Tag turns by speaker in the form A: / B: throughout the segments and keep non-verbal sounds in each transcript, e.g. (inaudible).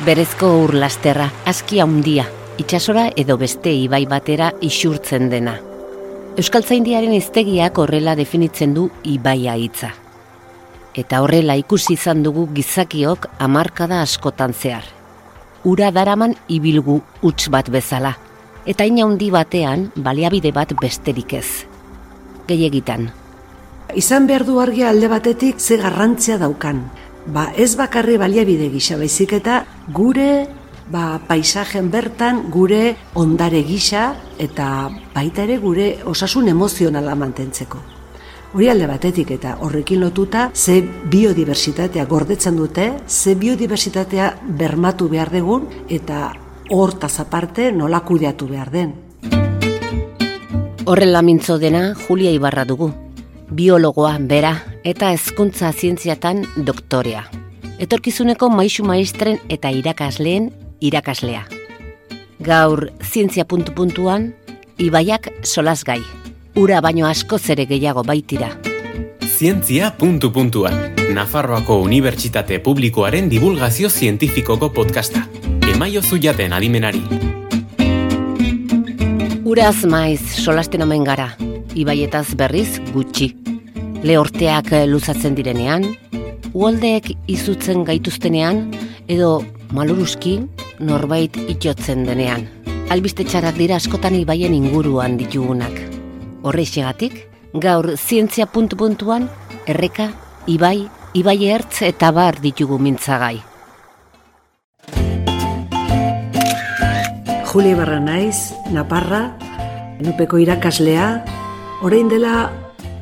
A: Berezko urlasterra, aski handia, itxasora edo beste ibai batera isurtzen dena. Euskaltzaindiaren iztegiak horrela definitzen du ibaia hitza. Eta horrela ikusi izan dugu gizakiok hamarkada askotan zehar. Ura daraman ibilgu huts bat bezala, eta handi batean baliabide bat besterik ez. Gehiagitan,
B: Izan behar du argia alde batetik ze garrantzia daukan. Ba, ez bakarri baliabide gisa baizik eta gure ba, paisajen bertan gure ondare gisa eta baita ere gure osasun emozionala mantentzeko. Hori alde batetik eta horrekin lotuta ze biodiversitatea gordetzen dute, ze biodiversitatea bermatu behar dugun eta hortaz aparte nola kudeatu behar den.
A: Horrela mintzo dena Julia Ibarra dugu. Biologoa, bera, eta hezkuntza zientziatan doktorea. Etorkizuneko maisu maistren eta irakasleen irakaslea. Gaur, zientzia puntu puntuan, ibaiak solas gai. Ura baino asko zere gehiago baitira.
C: Zientzia puntu puntuan. Nafarroako Unibertsitate Publikoaren divulgazio zientifikoko podcasta. Emaio zuiaten adimenari.
A: Uraz maiz solasten omen gara, ibaietaz berriz gutxi. Lehorteak luzatzen direnean, uoldeek izutzen gaituztenean, edo maluruski norbait itxotzen denean. Albiste txarrak dira askotan ibaien inguruan ditugunak. Horreixegatik, gaur zientzia puntu puntuan, erreka, ibai, ibai ertz eta bar ditugu mintzagai.
B: Juli Barra naiz, Naparra, nupeko irakaslea, orain dela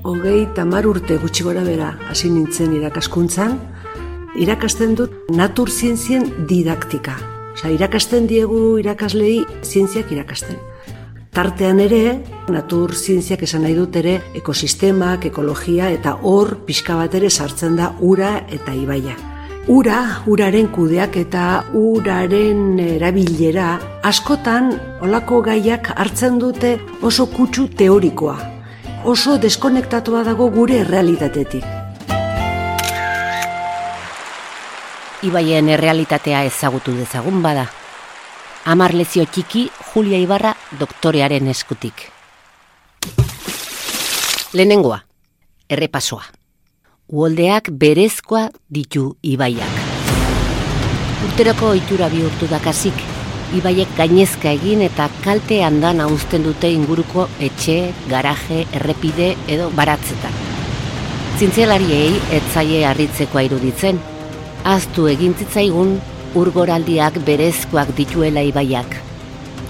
B: hogei tamar urte gutxi gora bera hasi nintzen irakaskuntzan, irakasten dut natur zientzien didaktika. Osa, irakasten diegu irakaslei zientziak irakasten. Tartean ere, natur zientziak esan nahi dut ere, ekosistemak, ekologia eta hor pixka bat ere sartzen da ura eta ibaia. Ura, uraren kudeak eta uraren erabilera, askotan olako gaiak hartzen dute oso kutsu teorikoa. Oso deskonektatua dago gure realitatetik.
A: Ibaien errealitatea ezagutu dezagun bada. Amar lezio txiki Julia Ibarra doktorearen eskutik. Lehenengoa, errepasoa. Uoldeak berezkoa ditu ibaiak. Urteroko ohitura bihurtu dakasik, ibaiek gainezka egin eta kalte handan uzten dute inguruko etxe, garaje, errepide edo baratzetan. Zintzialariei etzaie harritzekoa iruditzen, aztu egin zitzaigun urgoraldiak berezkoak dituela ibaiak.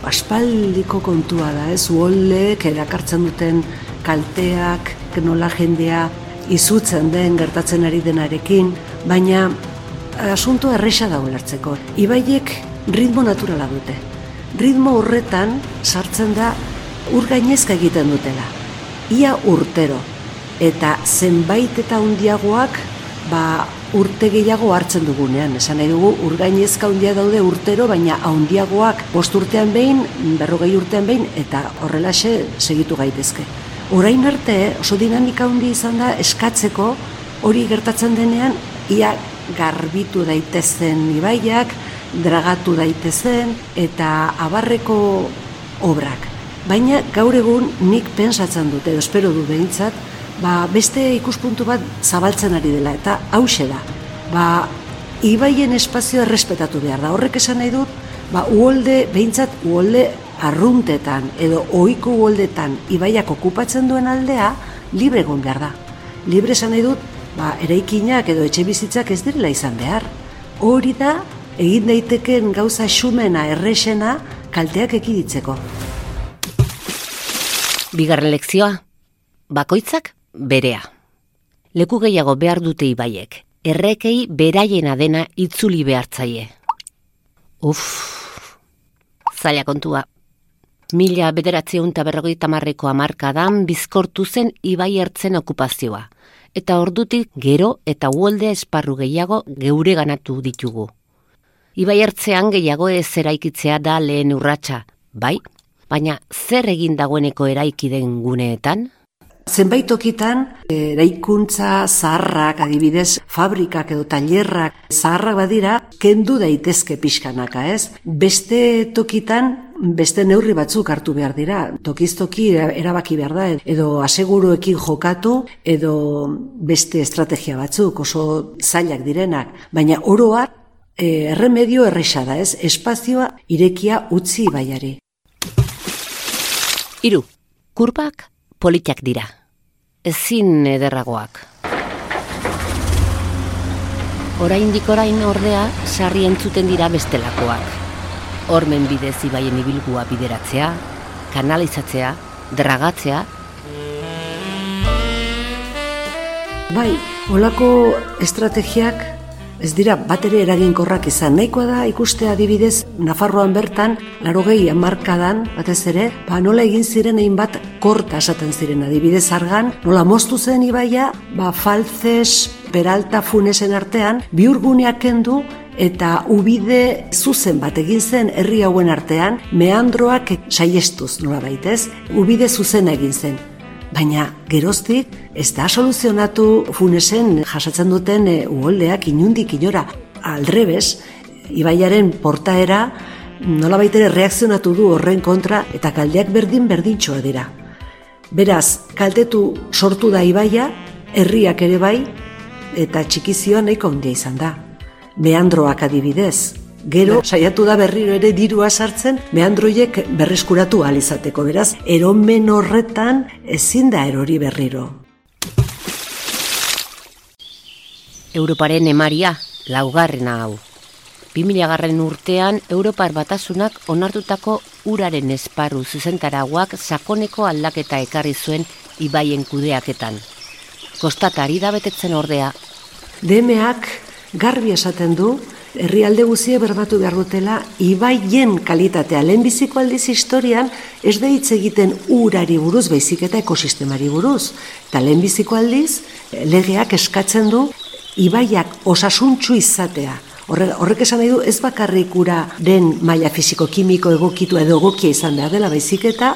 B: Aspaldiko kontua da, ez, uolek erakartzen duten kalteak, nola jendea izutzen den gertatzen ari denarekin, baina asunto erresa da ulertzeko. Ibaiek ritmo naturala dute. Ritmo horretan sartzen da ur gainezka egiten dutela. Ia urtero. Eta zenbait eta hundiagoak ba, urte gehiago hartzen dugunean. Esan nahi dugu, urgainezka handia daude urtero, baina handiagoak bost urtean behin, berrogei urtean behin, eta horrelaxe segitu gaitezke. Orain arte oso dinamika handi izan da eskatzeko hori gertatzen denean ia garbitu daitezen ibaiak, dragatu daitezen eta abarreko obrak. Baina gaur egun nik pensatzen dute, edo espero du behintzat, ba, beste ikuspuntu bat zabaltzen ari dela eta hause da. Ba, ibaien espazioa errespetatu behar da. Horrek esan nahi dut, ba, uolde, behintzat uolde arruntetan edo ohiko uoldetan ibaiak okupatzen duen aldea libre egon behar da. Libre esan nahi dut, ba, eraikinak edo etxe bizitzak ez direla izan behar. Hori da, egin daiteken gauza xumena, erresena, kalteak ekiditzeko.
A: Bigarren lekzioa, bakoitzak berea. Leku gehiago behar dute ibaiek, errekei beraiena dena itzuli behartzaie. Uf, zaila kontua. Mila bederatzeun eta berrogeita marreko amarkadan bizkortu zen ibai ertzen okupazioa, eta ordutik gero eta uolde esparru gehiago geure ganatu ditugu. Ibai ertzean gehiago ez eraikitzea da lehen urratsa, bai, baina zer egin dagoeneko eraiki den guneetan?
B: zenbait tokitan eraikuntza zaharrak, adibidez, fabrikak edo tailerrak zaharrak badira, kendu daitezke pixkanaka, ez? Beste tokitan, beste neurri batzuk hartu behar dira. Tokiz-toki erabaki behar da, edo aseguruekin jokatu, edo beste estrategia batzuk, oso zailak direnak. Baina oroak, e, erremedio erresa da, ez? Espazioa irekia utzi baiari.
A: Hiru, kurpak politak dira. Ezin ederragoak. Oraindik orain ordea sarri entzuten dira bestelakoak. Hormen bidez ibaien ibilgua bideratzea, kanalizatzea, dragatzea.
B: Bai, olako estrategiak ez dira bat ere eraginkorrak izan. Nahikoa da ikustea adibidez Nafarroan bertan, larogei amarkadan, batez ere, ba nola egin ziren egin bat korta esaten ziren adibidez argan, nola moztu zen ibaia, ba faltzes, peralta funesen artean, biurguneak kendu eta ubide zuzen bat egin zen herri hauen artean, meandroak saiestuz nola baitez, ubide zuzen egin zen. Baina geroztik ez da soluzionatu funesen jasatzen duten e, uholdeak inundik inora. Aldrebes, ibaiaren portaera nola baitere reakzionatu du horren kontra eta kaldeak berdin berdintxoa dira. Beraz, kaltetu sortu da ibaia, herriak ere bai, eta txikizioa nahiko handia izan da. Meandroak adibidez, Gero, saiatu da berriro ere dirua sartzen, meandroiek berreskuratu alizateko, beraz, eromen horretan ezin da erori berriro.
A: Europaren emaria, laugarrena hau. 2000 garren urtean, Europar batasunak onartutako uraren esparru zuzentaraguak sakoneko aldaketa ekarri zuen ibaien kudeaketan. Kostatari da betetzen ordea.
B: Demeak garbi esaten du, herrialde guzie berbatu behar dutela, ibaien kalitatea lehenbiziko aldiz historian ez da hitz egiten urari buruz, baizik eta ekosistemari buruz. Eta lehenbiziko aldiz, legeak eskatzen du, ibaiak osasuntxu izatea. Horre, horrek esan nahi du ez bakarrik ura den maila fisiko-kimiko egokitu edo egokia izan behar dela baizik eta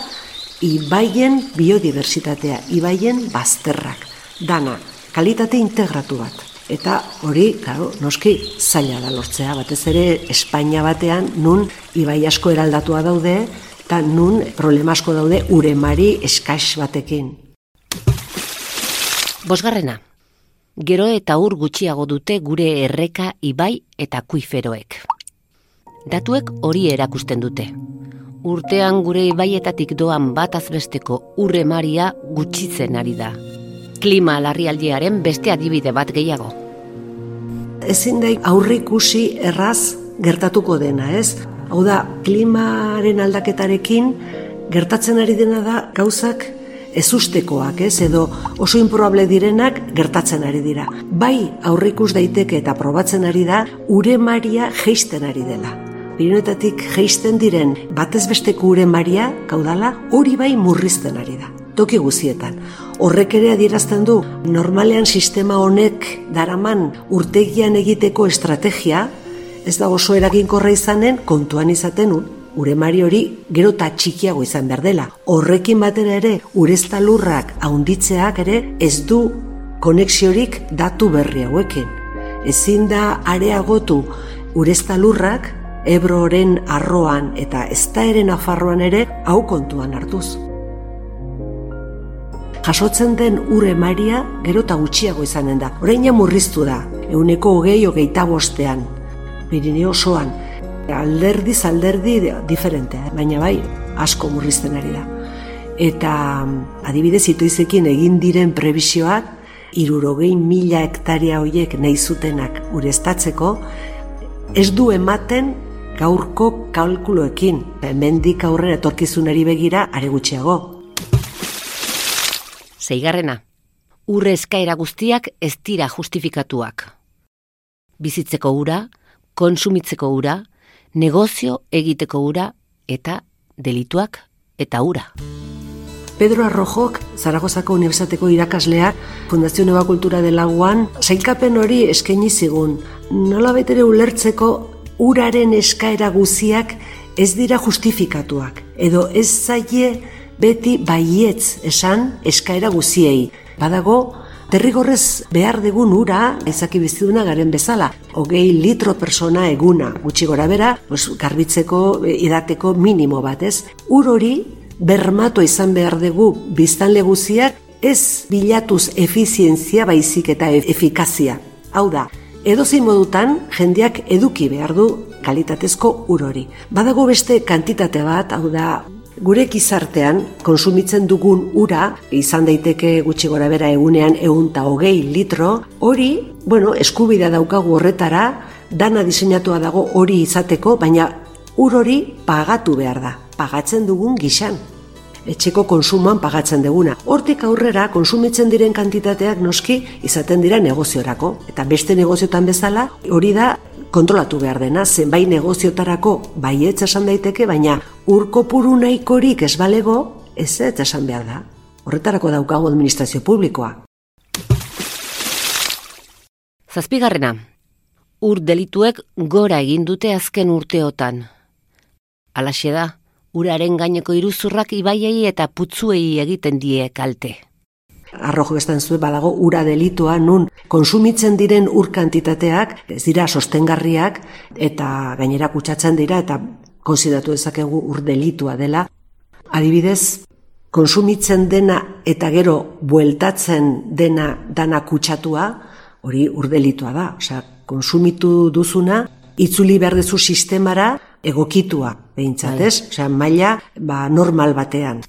B: ibaien biodiversitatea, ibaien bazterrak, dana, kalitate integratu bat. Eta hori, claro, noski zaila da lortzea, batez ere Espainia batean nun ibai asko eraldatua daude eta nun problema asko daude uremari eskaix batekin.
A: Bosgarrena, gero eta ur gutxiago dute gure erreka ibai eta kuiferoek. Datuek hori erakusten dute. Urtean gure ibaietatik doan bat azbesteko urre maria gutxitzen ari da klima larrialdiaren beste adibide bat gehiago.
B: Ezin da aurrikusi erraz gertatuko dena, ez? Hau da, klimaren aldaketarekin gertatzen ari dena da gauzak ezustekoak, ez? Edo oso improbable direnak gertatzen ari dira. Bai aurrikus daiteke eta probatzen ari da, ure maria geisten ari dela. Pirinetatik geisten diren batez besteko ure maria, kaudala, hori bai murrizten ari da toki guzietan. Horrek ere adierazten du, normalean sistema honek daraman urtegian egiteko estrategia, ez da oso eraginkorra izanen, kontuan izaten un, ure mari hori gero eta txikiago izan behar dela. Horrekin batera ere, urezta lurrak haunditzeak ere, ez du konexiorik datu berri hauekin. Ezin da areagotu urezta lurrak, Ebroren arroan eta eztaeren afarroan ere hau kontuan hartuz jasotzen den ure maria gero eta gutxiago izanen da. Horeina murriztu da, euneko hogei hogeita bostean, Pirineo osoan, alderdi alderdi diferente, eh? baina bai, asko murrizten ari da. Eta adibidez itoizekin egin diren prebisioak, irurogei mila hektaria horiek nahi zutenak ureztatzeko, ez du ematen gaurko kalkuloekin. Hemendik aurrera etorkizunari begira are gutxiago.
A: Zeigarrena, urre eskaera guztiak ez dira justifikatuak. Bizitzeko ura, konsumitzeko ura, negozio egiteko ura eta delituak eta ura.
B: Pedro Arrojok, Zaragozako Unibertsateko irakasleak, Fundazio Nova Kultura de Laguan, zailkapen hori eskaini zigun. Nola betere ulertzeko uraren eskaera guziak ez dira justifikatuak. Edo ez zaie beti baietz esan eskaera guziei. Badago, derrigorrez behar degun ura, ezaki biztiduna garen bezala, hogei litro persona eguna, gutxi gora bera, pues, garbitzeko, idateko minimo bat, ez? Ur hori, bermato izan behar dugu biztanle guziak, ez bilatuz efizientzia baizik eta e- efikazia. Hau da, edozein modutan jendeak eduki behar du kalitatezko ur hori. Badago beste kantitate bat, hau da, gure gizartean konsumitzen dugun ura, izan daiteke gutxi gora bera egunean egunta hogei litro, hori, bueno, eskubidea daukagu horretara, dana diseinatua dago hori izateko, baina ur hori pagatu behar da, pagatzen dugun gixan etxeko konsumoan pagatzen deguna. Hortik aurrera konsumitzen diren kantitateak noski izaten dira negoziorako. Eta beste negoziotan bezala hori da kontrolatu behar dena, zenbait negoziotarako baietz esan daiteke, baina urko puru nahikorik ez balego, ez ez esan behar da. Horretarako daukago administrazio publikoa.
A: Zazpigarrena, ur delituek gora egin dute azken urteotan. Alaxe da, uraren gaineko iruzurrak ibaiei eta putzuei egiten die kalte.
B: Arrojo bestan zuen badago ura delitua nun konsumitzen diren ur kantitateak ez dira sostengarriak eta gainera kutsatzen dira eta konsidatu dezakegu ur delitua dela. Adibidez, konsumitzen dena eta gero bueltatzen dena dana kutsatua, hori ur delitua da. Osea, konsumitu duzuna, itzuli behar dezu sistemara, egokitua, behintzat, bai. ez? Osea, maila ba, normal batean.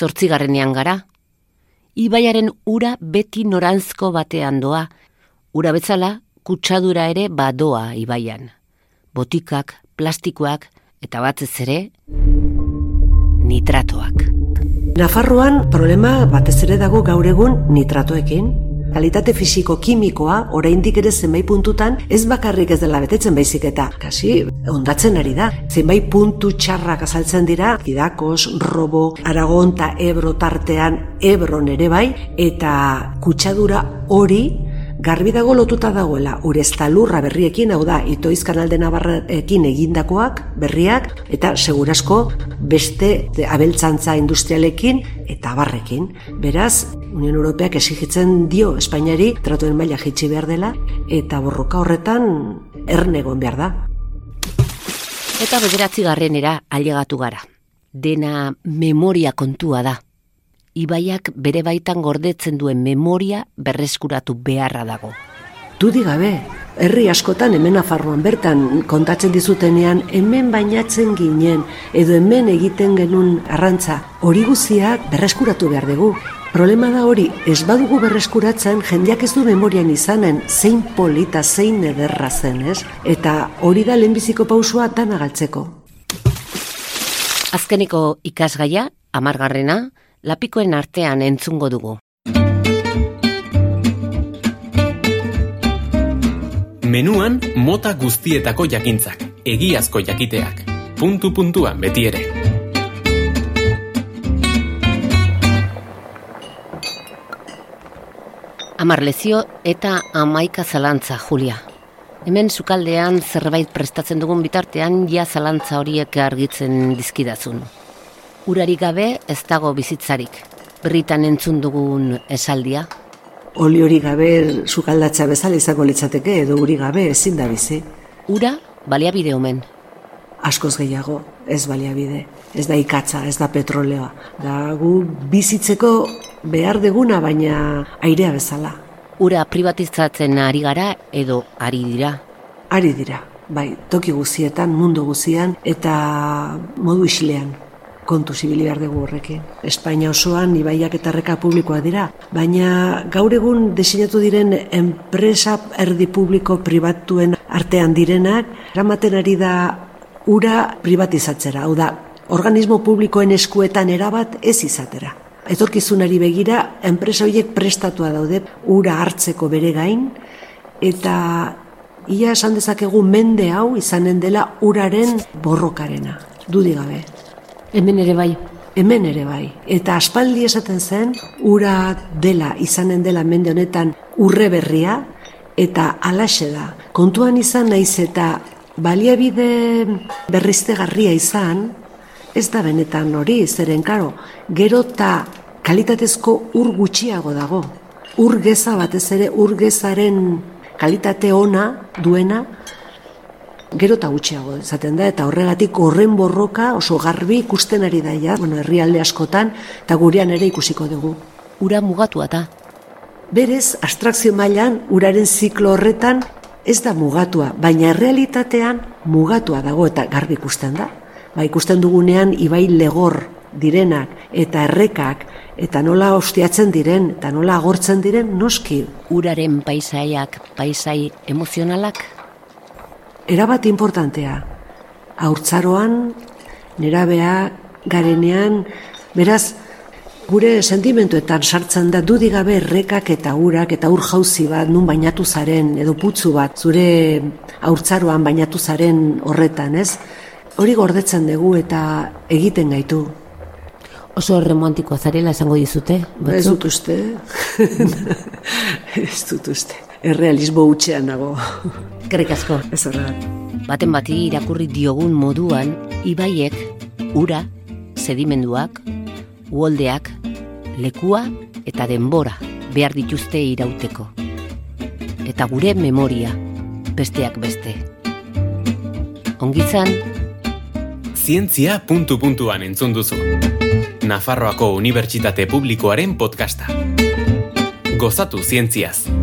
A: Zortzigarrenean gara, ibaiaren ura beti norantzko batean doa, ura bezala kutsadura ere badoa ibaian. Botikak, plastikoak eta batez ere nitratoak.
B: Nafarroan problema batez ere dago gaur egun nitratoekin, kalitate fisiko kimikoa oraindik ere zenbait puntutan ez bakarrik ez dela betetzen baizik eta kasi ondatzen ari da. Zenbait puntu txarrak azaltzen dira, Kidakos, Robo, Aragon ta Ebro tartean Ebron ere bai eta kutsadura hori garbi dago lotuta dagoela ureztalurra berriekin, hau da, itoiz kanalde nabarrekin egindakoak, berriak, eta segurasko beste abeltzantza industrialekin eta barrekin. Beraz, Union Europeak esigitzen dio Espainiari tratuen maila jitsi behar dela, eta borroka horretan ernegon behar da.
A: Eta bederatzi garrenera ailegatu gara. Dena memoria kontua da ibaiak bere baitan gordetzen duen memoria berreskuratu beharra dago.
B: Dudi gabe, herri askotan hemen afarroan bertan kontatzen dizutenean hemen bainatzen ginen edo hemen egiten genuen arrantza hori guziak berreskuratu behar dugu. Problema da hori, ez badugu berreskuratzen jendeak ez du memorian izanen zein polita, zein ederra zen, ez? Eta hori da lehenbiziko pausua danagaltzeko.
A: Azkeniko ikasgaia, amargarrena, lapikoen artean entzungo dugu.
C: Menuan mota guztietako jakintzak, egiazko jakiteak, puntu puntuan beti ere.
A: Amar lezio eta amaika zalantza, Julia. Hemen sukaldean zerbait prestatzen dugun bitartean ja zalantza horiek argitzen dizkidazun urari gabe ez dago bizitzarik. Berritan entzun dugun esaldia.
B: Oli hori gabe sukaldatza bezala izango litzateke edo uri gabe ezin da bizi.
A: Ura baliabide omen.
B: Askoz gehiago, ez baliabide. Ez da ikatza, ez da petroleoa. Da gu bizitzeko behar deguna baina airea bezala.
A: Ura privatizatzen ari gara edo ari dira?
B: Ari dira, bai, toki guzietan, mundu guzian eta modu isilean kontu zibili behar dugu horrekin. Espainia osoan ibaiak eta reka publikoa dira, baina gaur egun desinatu diren enpresa erdi publiko pribatuen artean direnak, eramaten ari da ura privatizatzera, hau da, organismo publikoen eskuetan erabat ez izatera. Etorkizunari begira, enpresa horiek prestatua daude ura hartzeko bere gain, eta ia esan dezakegu mende hau izanen dela uraren borrokarena, dudigabe.
A: Hemen ere bai.
B: Hemen ere bai. Eta aspaldi esaten zen, ura dela, izanen dela mende honetan urre berria, eta alaxe da. Kontuan izan naiz eta baliabide berriztegarria izan, ez da benetan hori, zeren karo, gero eta kalitatezko ur gutxiago dago. Ur geza batez ere, ur gezaren kalitate ona duena, gero eta gutxiago izaten da, eta horregatik horren borroka oso garbi ikusten ari daia, bueno, herrialde askotan, eta gurean ere ikusiko dugu.
A: Ura mugatua da.
B: Berez, abstrakzio mailan uraren ziklo horretan ez da mugatua, baina realitatean mugatua dago eta garbi ikusten da. Ba, ikusten dugunean ibai legor direnak eta errekak eta nola ostiatzen diren eta nola agortzen diren noski.
A: Uraren paisaiak, paisai emozionalak?
B: Erabat importantea. Haurtzaroan, nerabea, garenean, beraz, gure sentimentuetan sartzen da dudigabe errekak eta urak eta ur jauzi bat nun bainatu zaren edo putzu bat zure haurtzaroan bainatu zaren horretan, ez? Hori gordetzen dugu eta egiten gaitu.
A: Oso romantikoa zarela esango dizute?
B: Ez dut uste. (laughs) ez dut uste. Errealismo utxean nago. (laughs)
A: Gerrik asko.
B: Ez horregat.
A: Baten bati irakurri diogun moduan, ibaiek, ura, sedimenduak, uoldeak, lekua eta denbora behar dituzte irauteko. Eta gure memoria, besteak beste. Ongitzan,
C: Zientzia puntu puntuan entzun duzu. Nafarroako Unibertsitate Publikoaren podcasta. Gozatu zientziaz.